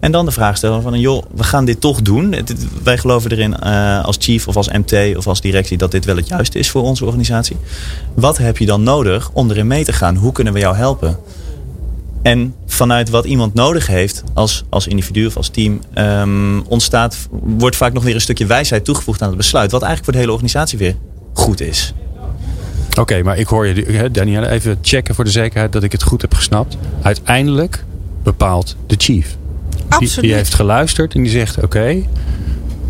En dan de vraag stellen van joh, we gaan dit toch doen. Wij geloven erin eh, als chief of als MT of als directie dat dit wel het juiste is voor onze organisatie. Wat heb je dan nodig om erin mee te gaan? Hoe kunnen we jou helpen? En vanuit wat iemand nodig heeft als, als individu of als team, ehm, ontstaat, wordt vaak nog weer een stukje wijsheid toegevoegd aan het besluit. Wat eigenlijk voor de hele organisatie weer goed is. Oké, maar ik hoor je, Danielle, even checken voor de zekerheid dat ik het goed heb gesnapt. Uiteindelijk bepaalt de chief. Absoluut. die heeft geluisterd en die zegt: Oké,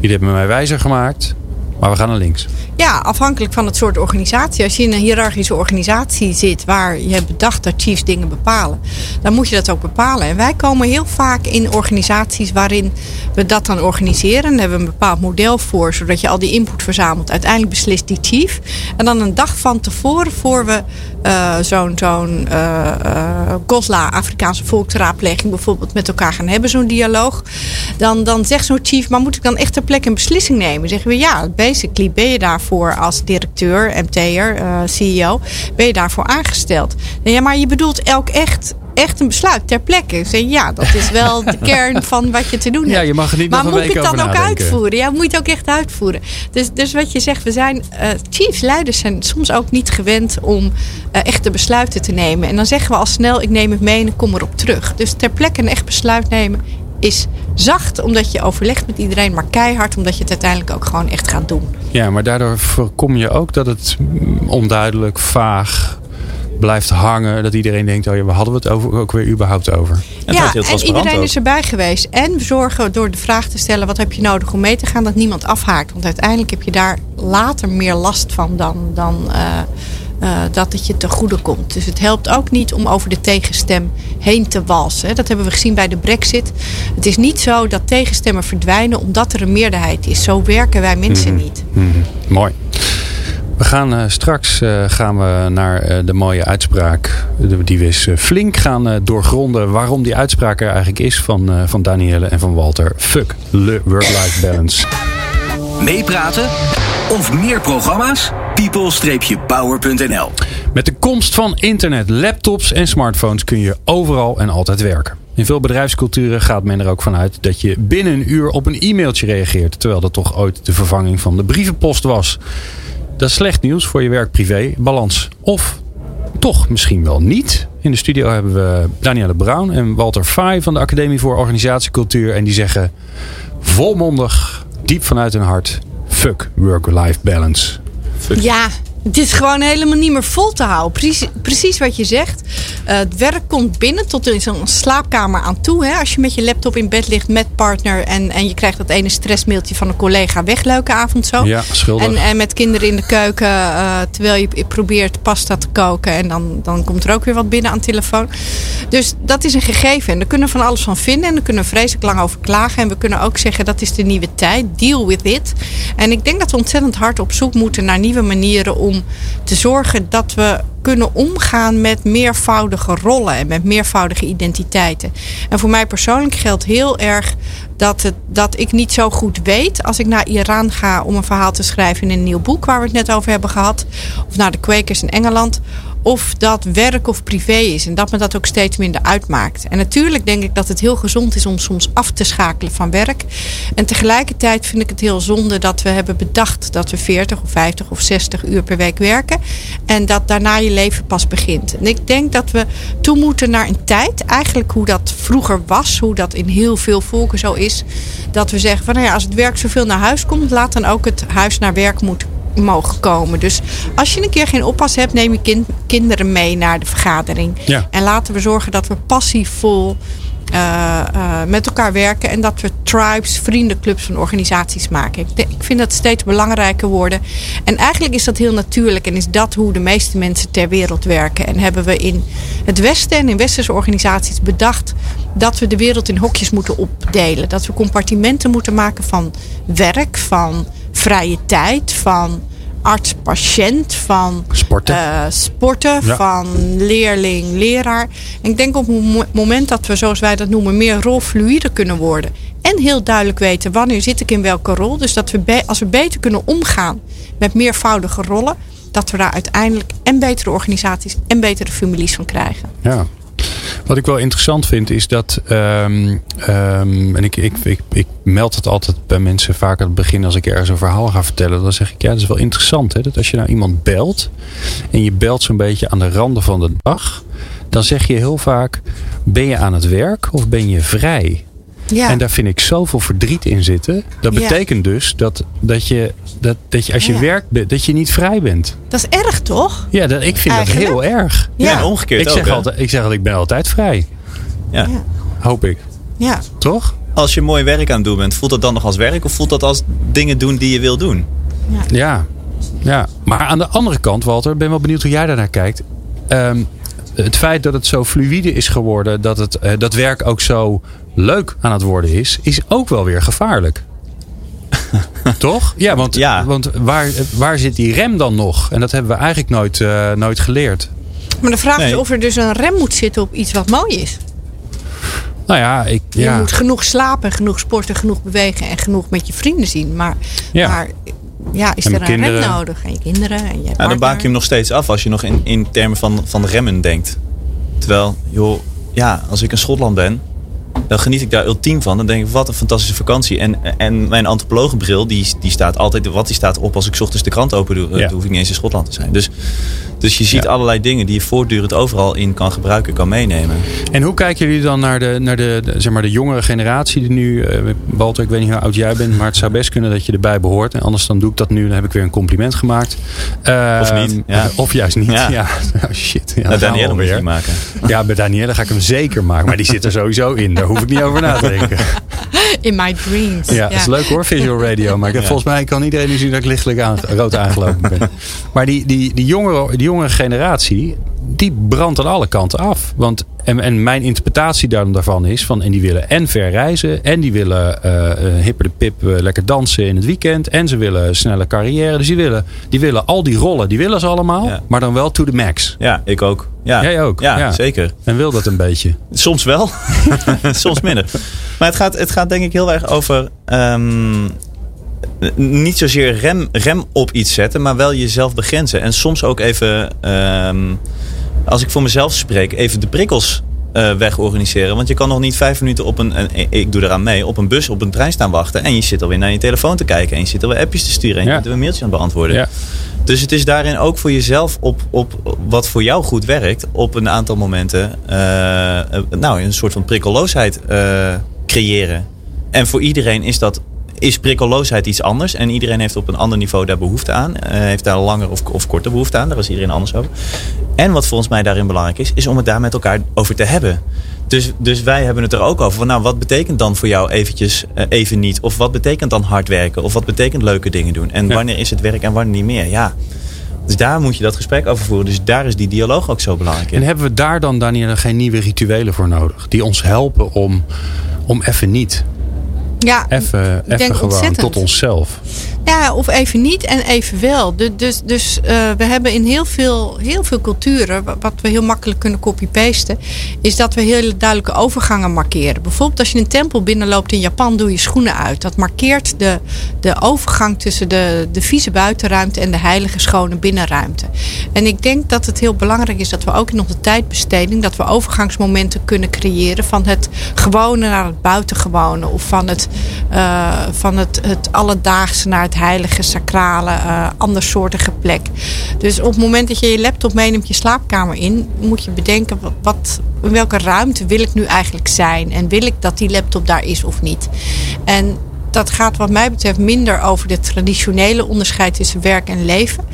jullie hebben mij wijzer gemaakt, maar we gaan naar links. Ja, afhankelijk van het soort organisatie. Als je in een hiërarchische organisatie zit waar je bedacht dat chiefs dingen bepalen, dan moet je dat ook bepalen. En wij komen heel vaak in organisaties waarin we dat dan organiseren. Daar hebben we een bepaald model voor, zodat je al die input verzamelt. Uiteindelijk beslist die chief. En dan een dag van tevoren, voor we eh, zo'n zo'n eh, eh, GOSLA, Afrikaanse volksraadpleging bijvoorbeeld, met elkaar gaan hebben, zo'n dialoog. Dan, dan zegt zo'n chief, maar moet ik dan echt ter plekke een beslissing nemen? Zeggen we ja, basically ben je daarvoor als directeur, MT'er, eh, CEO, ben je daarvoor aangesteld. En ja, maar je bedoelt elk echt, echt een besluit ter plekke. Zeg, ja, dat is wel de kern van wat je te doen hebt. Ja, je mag niet maar moet ik het dan ook nadenken. uitvoeren? Ja, moet je het ook echt uitvoeren. Dus, dus wat je zegt, we zijn eh, chiefs, leiders zijn soms ook niet gewend om eh, echte besluiten te nemen. En dan zeggen we al snel, ik neem het mee en ik kom erop terug. Dus ter plekke een echt besluit nemen is zacht omdat je overlegt met iedereen, maar keihard omdat je het uiteindelijk ook gewoon echt gaat doen. Ja, maar daardoor voorkom je ook dat het onduidelijk, vaag blijft hangen. Dat iedereen denkt: Oh ja, waar hadden we het over, ook weer überhaupt over? En ja, en iedereen ook. is erbij geweest. En we zorgen door de vraag te stellen: wat heb je nodig om mee te gaan, dat niemand afhaakt. Want uiteindelijk heb je daar later meer last van dan, dan eh, eh, dat het je te goede komt. Dus het helpt ook niet om over de tegenstem heen te walsen. Dat hebben we gezien bij de Brexit. Het is niet zo dat tegenstemmen verdwijnen omdat er een meerderheid is. Zo werken wij mensen niet. Mhm, Mooi. We gaan eh, straks eh, gaan we naar eh, de mooie uitspraak. Die we eens flink gaan eh, doorgronden. Waarom die uitspraak er eigenlijk is van, eh, van Danielle en van Walter. Fuck le work-life balance. Meepraten of meer programma's? people-power.nl Met de komst van internet, laptops en smartphones kun je overal en altijd werken. In veel bedrijfsculturen gaat men er ook vanuit dat je binnen een uur op een e-mailtje reageert. Terwijl dat toch ooit de vervanging van de brievenpost was. Dat is slecht nieuws voor je werk-privé balans. Of toch misschien wel niet. In de studio hebben we Danielle Brown en Walter Fay van de Academie voor Organisatiecultuur. En die zeggen volmondig, diep vanuit hun hart, fuck work-life balance. Ja, het is gewoon helemaal niet meer vol te houden. Precies, precies wat je zegt. Eh, het werk komt binnen tot in zo'n slaapkamer aan toe. Hè? Als je met je laptop in bed ligt met partner en, en je krijgt dat ene stressmailtje van een collega. Weg, leuke avond zo. Ja, schuldig. En, en met kinderen in de keuken, eh, terwijl je probeert pasta te koken. En dan, dan komt er ook weer wat binnen aan de telefoon. Dus dat is een gegeven. En daar kunnen we van alles van vinden. En daar kunnen we vreselijk lang over klagen. En we kunnen ook zeggen dat is de nieuwe tijd. Deal with it. En ik denk dat we ontzettend hard op zoek moeten naar nieuwe manieren om te zorgen dat we kunnen omgaan met meervoudige rollen en met meervoudige identiteiten. En voor mij persoonlijk geldt heel erg dat, het, dat ik niet zo goed weet als ik naar Iran ga om een verhaal te schrijven in een nieuw boek waar we het net over hebben gehad, of naar de Quakers in Engeland, of dat werk of privé is en dat me dat ook steeds minder uitmaakt. En natuurlijk denk ik dat het heel gezond is om soms af te schakelen van werk. En tegelijkertijd vind ik het heel zonde dat we hebben bedacht dat we 40 of 50 of 60 uur per week werken en dat daarna je leven pas begint. En ik denk dat we toe moeten naar een tijd, eigenlijk hoe dat vroeger was, hoe dat in heel veel volken zo is, dat we zeggen van nou ja, als het werk zoveel naar huis komt, laat dan ook het huis naar werk moeten mogen komen. Dus als je een keer geen oppas hebt, neem je kind, kinderen mee naar de vergadering. Ja. En laten we zorgen dat we passievol uh, uh, met elkaar werken. En dat we tribes, vriendenclubs van organisaties maken. Ik, ik, vind dat steeds belangrijker worden. En eigenlijk is dat heel natuurlijk. En is dat hoe de meeste mensen ter wereld werken. En hebben we in het Westen en in westerse organisaties bedacht dat we de wereld in hokjes moeten opdelen. Dat we compartimenten moeten maken van werk, van vrije tijd, van arts-patiënt, van sporten, uh, sporten ja. van leerling-leraar. En ik denk op het moment dat we, zoals wij dat noemen, meer rolfluide kunnen worden. En heel duidelijk weten wanneer zit ik in welke rol. Dus dat we als we beter kunnen omgaan met meervoudige rollen, dat we daar uiteindelijk en betere organisaties en betere families van krijgen. Ja, wat ik wel interessant vind is dat, um, um, en ik, ik, ik, ik, meld het altijd bij mensen vaak aan het begin als ik ergens een verhaal ga vertellen. Dan zeg ik, ja, dat is wel interessant. Hè? Dat als je nou iemand belt en je belt zo'n beetje aan de randen van de dag. Dan zeg je heel vaak, ben je aan het werk of ben je vrij? Ja. En daar vind ik zoveel verdriet in zitten. Dat Ja. betekent dus dat, dat, je, dat, dat je als je Ja. werkt, dat je niet vrij bent. Dat is erg, toch? Ja, dat, ik vind Eigenlijk. dat heel erg. Ja, en omgekeerd Ik ook. zeg, hè? altijd, ik zeg altijd, ik ben altijd vrij. Ja. Ja. Hoop ik. Ja. Toch? Als je mooi werk aan het doen bent, voelt dat dan nog als werk of voelt dat als dingen doen die je wil doen? Ja. ja. Maar aan de andere kant, Walter, ik ben wel benieuwd hoe jij daarnaar kijkt. Ehm, het feit dat het zo fluïde is geworden, dat het eh, dat werk ook zo leuk aan het worden is, is ook wel weer gevaarlijk. Toch? Ja, want, Ja. want waar, waar zit die rem dan nog? En dat hebben we eigenlijk nooit, eh, nooit geleerd. Maar de vraag is of er dus een rem moet zitten op iets wat mooi is. Nou ja, ik. Je moet genoeg slapen, genoeg sporten, genoeg bewegen en genoeg met je vrienden zien. Maar Ja. maar, ja, is En er een rem nodig? En je kinderen en je Ja, dan partner. baak je hem nog steeds af als je nog in, in termen van, van remmen denkt. Terwijl, joh, ja, als ik in Schotland ben, dan geniet ik daar ultiem van. Dan denk ik, wat een fantastische vakantie. En, en mijn antropologenbril, die, die staat altijd, wat die staat op als ik 's ochtends de krant open doe. Ja. Dan hoef ik niet eens in Schotland te zijn. Dus, dus je ziet Ja. allerlei dingen die je voortdurend overal in kan gebruiken, kan meenemen. En hoe kijken jullie dan naar de, naar de, zeg maar de jongere generatie die nu... eh, Walter, ik weet niet hoe oud jij bent, maar het zou best kunnen dat je erbij behoort. En anders dan doe ik dat nu, dan heb ik weer een compliment gemaakt. Eh, Of niet, ja. Of juist niet, ja. Oh, shit. Ja, Nou, Danielle moet je maken. Ja, bij Danielle ga ik hem zeker maken. Maar die zit er sowieso in. Daar hoef ik niet over na te denken. In my dreams. Ja, dat is leuk hoor, visual radio. Maar ik heb, Ja. volgens mij kan iedereen nu zien dat ik lichtelijk aan, rood aangelopen ben. Maar die, die, die, jongere, die jongere generatie, die brandt aan alle kanten af. Want, en, en mijn interpretatie daar- daarvan is, van, en die willen en ver reizen. En die willen eh, hipper de pip eh, lekker dansen in het weekend. En ze willen snelle carrière. Dus die willen, die willen al die rollen, die willen ze allemaal. Ja. Maar dan wel to the max. Ja, ik ook. Ja. Jij ook, Ja, ja. zeker. En wil dat een beetje. Soms wel, soms minder. Maar het gaat, het gaat denk ik heel erg over ehm, niet zozeer rem, rem op iets zetten, maar wel jezelf begrenzen. En soms ook even, ehm, als ik voor mezelf spreek, even de prikkels eh, wegorganiseren. Want je kan nog niet vijf minuten op een, en ik doe eraan mee, op een bus, op een trein staan wachten. En je zit alweer naar je telefoon te kijken. En je zit alweer appjes te sturen. En je Ja. bent weer mailtjes aan het beantwoorden. Ja. Dus het is daarin ook voor jezelf op, op wat voor jou goed werkt, op een aantal momenten, eh, nou, een soort van prikkelloosheid eh, creëren. En voor iedereen is dat. Is prikkelloosheid iets anders en iedereen heeft op een ander niveau daar behoefte aan. eh, heeft daar langer of, of korter behoefte aan. Daar is iedereen anders over. En wat volgens mij daarin belangrijk is, is om het daar met elkaar over te hebben. Dus, dus wij hebben het er ook over. Van, nou, wat betekent dan voor jou eventjes eh, even niet? Of wat betekent dan hard werken? Of wat betekent leuke dingen doen? En Ja. wanneer is het werk en wanneer niet meer? Ja. Dus daar moet je dat gesprek over voeren. Dus daar is die dialoog ook zo belangrijk in. En hebben we daar dan, Daniel, geen nieuwe rituelen voor nodig? Die ons helpen om, om even niet. Ja, Even, even gewoon tot onszelf. Ja, of even niet en even wel. Du- Dus, dus eh, we hebben in heel veel, heel veel culturen, wa- wat we heel makkelijk kunnen copy-pasten, is dat we hele duidelijke overgangen markeren. Bijvoorbeeld als je een tempel binnenloopt in Japan, doe je schoenen uit. Dat markeert de, de overgang tussen de, de vieze buitenruimte en de heilige schone binnenruimte. En ik denk dat het heel belangrijk is dat we ook in onze tijdbesteding, dat we overgangsmomenten kunnen creëren van het gewone naar het buitengewone. Of van het, eh, van het, het alledaagse naar het heilige, sacrale, eh andersoortige plek. Dus op het moment dat je je laptop meeneemt je slaapkamer in, moet je bedenken wat, in welke ruimte wil ik nu eigenlijk zijn? En wil ik dat die laptop daar is of niet? En dat gaat wat mij betreft minder over de traditionele onderscheid tussen werk en leven.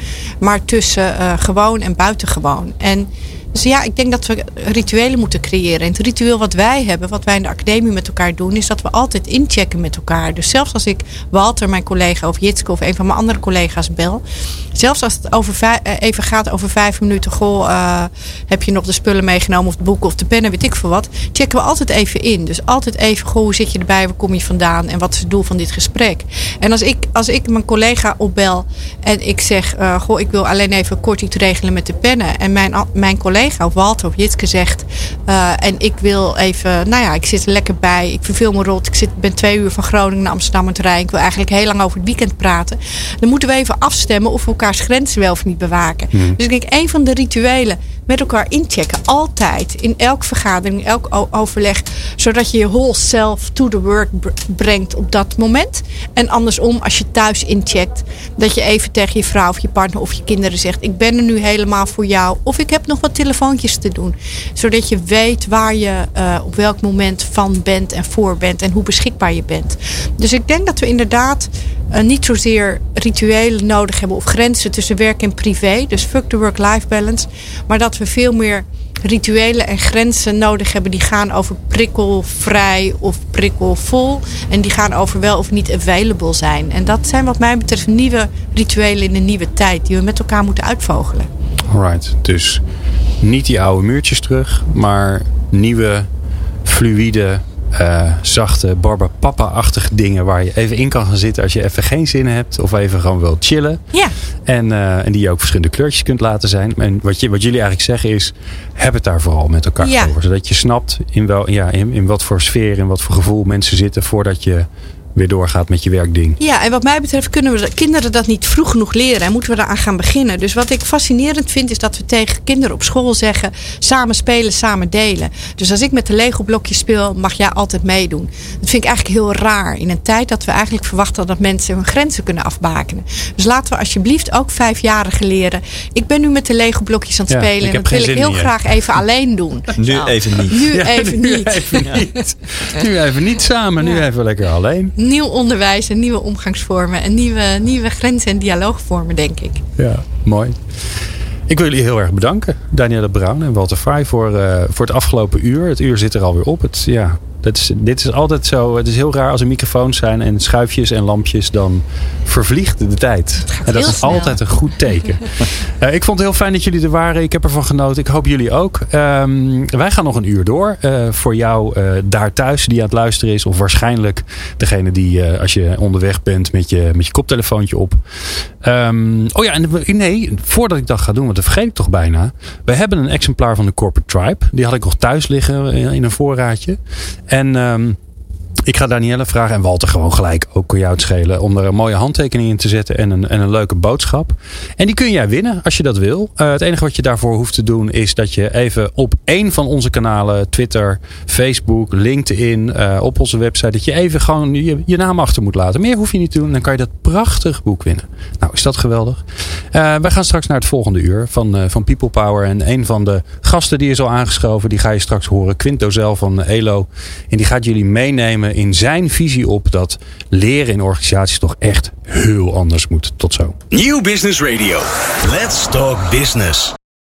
Maar tussen uh, gewoon en buitengewoon. En dus ja, ik denk dat we rituelen moeten creëren. En het ritueel wat wij hebben, wat wij in de academie met elkaar doen, is dat we altijd inchecken met elkaar. Dus zelfs als ik Walter, mijn collega, of Jitske of een van mijn andere collega's bel. Zelfs als het over eh, even gaat over vijf minuten. Goh, uh, heb je nog de spullen meegenomen of de boeken of de pennen, weet ik veel wat. Checken we altijd even in. Dus altijd even, goh, hoe zit je erbij? Waar kom je vandaan? En wat is het doel van dit gesprek? En als ik, als ik mijn collega opbel en ik zeg, uh, goh, ik wil alleen even kort iets regelen met de pennen. En mijn, mijn collega collega of Walter of Jitske zegt. Uh, en ik wil even, nou ja, ik zit er lekker bij. Ik verveel me rot. Ik zit, ben twee uur van Groningen naar Amsterdam het rijden. Ik wil eigenlijk heel lang over het weekend praten. Dan moeten we even afstemmen of we elkaars grenzen wel of niet bewaken. Hmm. Dus ik denk, een van de rituelen met elkaar inchecken. Altijd. In elke vergadering, elk overleg. Zodat je je whole self to the work brengt op dat moment. En andersom, als je thuis incheckt. Dat je even tegen je vrouw of je partner of je kinderen zegt. Ik ben er nu helemaal voor jou. Of ik heb nog wat telefoontjes te doen. Zodat je weet waar je uh, op welk moment van bent en voor bent. En hoe beschikbaar je bent. Dus ik denk dat we inderdaad uh, niet zozeer rituelen nodig hebben. Of grenzen tussen werk en privé. Dus fuck the work-life balance. Maar dat we veel meer rituelen en grenzen nodig hebben die gaan over prikkelvrij of prikkelvol. En die gaan over wel of niet available zijn. En dat zijn wat mij betreft nieuwe rituelen in de nieuwe tijd die we met elkaar moeten uitvogelen. Alright, dus niet die oude muurtjes terug, maar nieuwe fluïde uh, zachte Barbapapa-achtige dingen waar je even in kan gaan zitten als je even geen zin hebt of even gewoon wil chillen. Ja. En, uh, en die je ook verschillende kleurtjes kunt laten zijn. En wat, je, wat jullie eigenlijk zeggen is, heb het daar vooral met elkaar ja. over. Zodat je snapt in, wel, ja, in, in wat voor sfeer, in wat voor gevoel mensen zitten voordat je weer doorgaat met je werkding. Ja, en wat mij betreft kunnen we kinderen dat niet vroeg genoeg leren en moeten we eraan gaan beginnen. Dus wat ik fascinerend vind is dat we tegen kinderen op school zeggen: samen spelen, samen delen. Dus als ik met de Lego-blokjes speel, mag jij altijd meedoen. Dat vind ik eigenlijk heel raar in een tijd dat we eigenlijk verwachten dat mensen hun grenzen kunnen afbakenen. Dus laten we alsjeblieft ook vijfjarigen leren. Ik ben nu met de Lego-blokjes aan het spelen en dat wil ik heel graag even alleen doen. Nu nou, even niet. Nu even niet. Nu even niet. Nu even niet samen, nu even lekker alleen nieuw onderwijs en nieuwe omgangsvormen en nieuwe, nieuwe grenzen en dialoogvormen, denk ik. Ja, mooi. Ik wil jullie heel erg bedanken, Danielle Brown en Walter Fry, voor, uh, voor het afgelopen uur. Het uur zit er alweer op. Het, ja, dat is, dit is altijd zo. Het is heel raar als er microfoons zijn en schuifjes en lampjes. Dan vervliegt de tijd. En dat is altijd een goed teken. uh, ik vond het heel fijn dat jullie er waren. Ik heb ervan genoten. Ik hoop jullie ook. Um, wij gaan nog een uur door. Uh, voor jou uh, daar thuis die aan het luisteren is. Of waarschijnlijk degene die als je onderweg bent met je, met je koptelefoontje op. Um, oh ja, en nee, voordat ik dat ga doen, want dat vergeet ik toch bijna. We hebben een exemplaar van de Corporate Tribe. Die had ik nog thuis liggen in een voorraadje. En um, ik ga Danielle vragen en Walter gewoon gelijk ook kun jou het schelen. Om er een mooie handtekening in te zetten en een, en een leuke boodschap. En die kun jij winnen als je dat wil. Uh, het enige wat je daarvoor hoeft te doen is dat je even op één van onze kanalen. Twitter, Facebook, LinkedIn, uh, op onze website. Dat je even gewoon je, je, naam achter moet laten. Meer hoef je niet te doen. Dan kan je dat prachtig boek winnen. Nou, is dat geweldig. Uh, wij gaan straks naar het volgende uur van, van People Power. En een van de gasten die is al aangeschoven. Die ga je straks horen. Quinto Zel van ELO. En die gaat jullie meenemen in zijn visie op dat leren in organisaties toch echt heel anders moet. Tot zo. Nieuw Business Radio. Let's talk business.